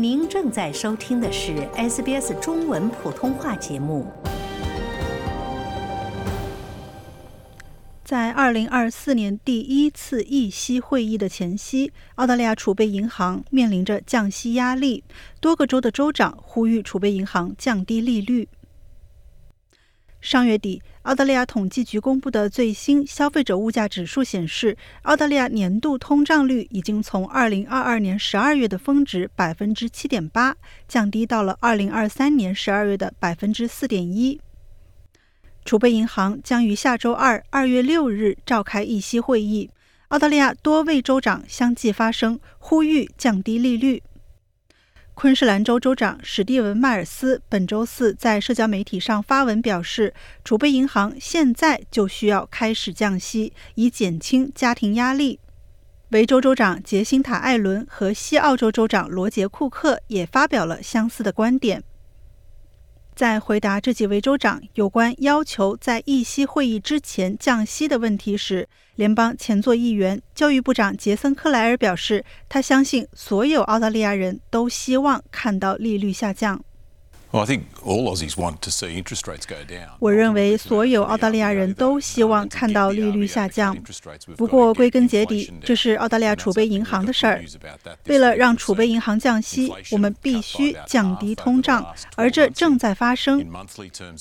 您正在收听的是 SBS 中文普通话节目。在二零二四年第一次议息会议的前夕，澳大利亚储备银行面临着降息压力，多个州的州长呼吁储备银行降低利率。上月底，澳大利亚统计局公布的最新消费者物价指数显示，澳大利亚年度通胀率已经从2022年12月的峰值7.8%降低到了2023年12月的4.1%。储备银行将于下周二2月6日召开议息会议，澳大利亚多位州长相继发声，呼吁降低利率。昆士兰州州长史蒂文·迈尔斯本周四在社交媒体上发文表示，储备银行现在就需要开始降息，以减轻家庭压力。维州州长杰辛塔·艾伦和西澳洲州长罗杰·库克也发表了相似的观点。在回答这几位州长有关要求在议息会议之前降息的问题时，联邦前座议员、教育部长杰森·克莱尔表示，他相信所有澳大利亚人都希望看到利率下降。我认为所有澳大利亚人都希望看到利率下降。不过，归根结底，这是澳大利亚储备银行的事儿。为了让储备银行降息，我们必须降低通胀，而这正在发生。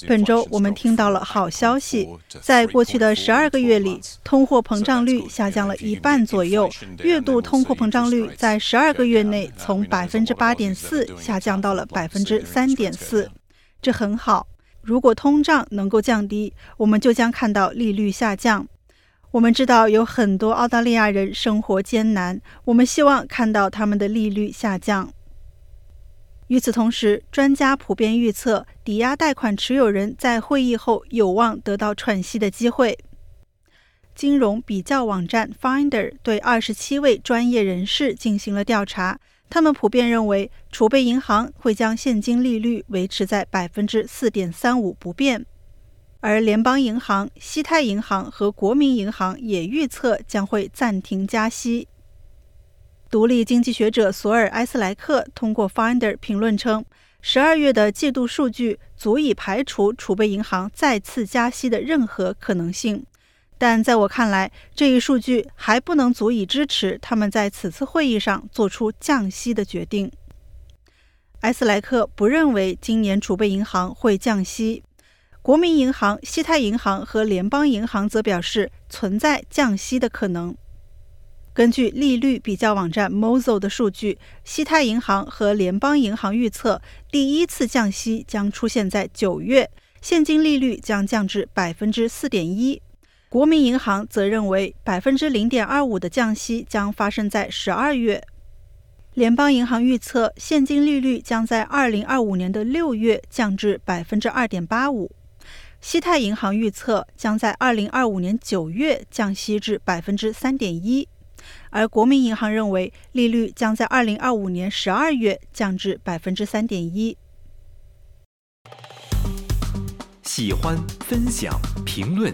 本周我们听到了好消息，在过去的十二个月里，通货膨胀率下降了一半左右。月度通货膨胀率在十二个月内从百分之八点四下降到了百分之三点。四，这很好。如果通胀能够降低，我们就将看到利率下降。我们知道有很多澳大利亚人生活艰难，我们希望看到他们的利率下降。与此同时，专家普遍预测，抵押贷款持有人在会议后有望得到喘息的机会。金融比较网站 Finder 对二十七位专业人士进行了调查。他们普遍认为，储备银行会将现金利率维持在百分之四点三五不变，而联邦银行、西泰银行和国民银行也预测将会暂停加息。独立经济学者索尔·埃斯莱克通过 Finder 评论称，十二月的季度数据足以排除储备银行再次加息的任何可能性。但在我看来，这一数据还不能足以支持他们在此次会议上做出降息的决定。埃斯莱克不认为今年储备银行会降息，国民银行、西泰银行和联邦银行则表示存在降息的可能。根据利率比较网站 Mozo 的数据，西泰银行和联邦银行预测第一次降息将出现在九月，现金利率将降至百分之四点一。国民银行则认为，百分之零点二五的降息将发生在十二月。联邦银行预测，现金利率将在二零二五年的六月降至百分之二点八五。西泰银行预测，将在二零二五年九月降息至百分之三点一，而国民银行认为，利率将在二零二五年十二月降至百分之三点一。喜欢、分享、评论。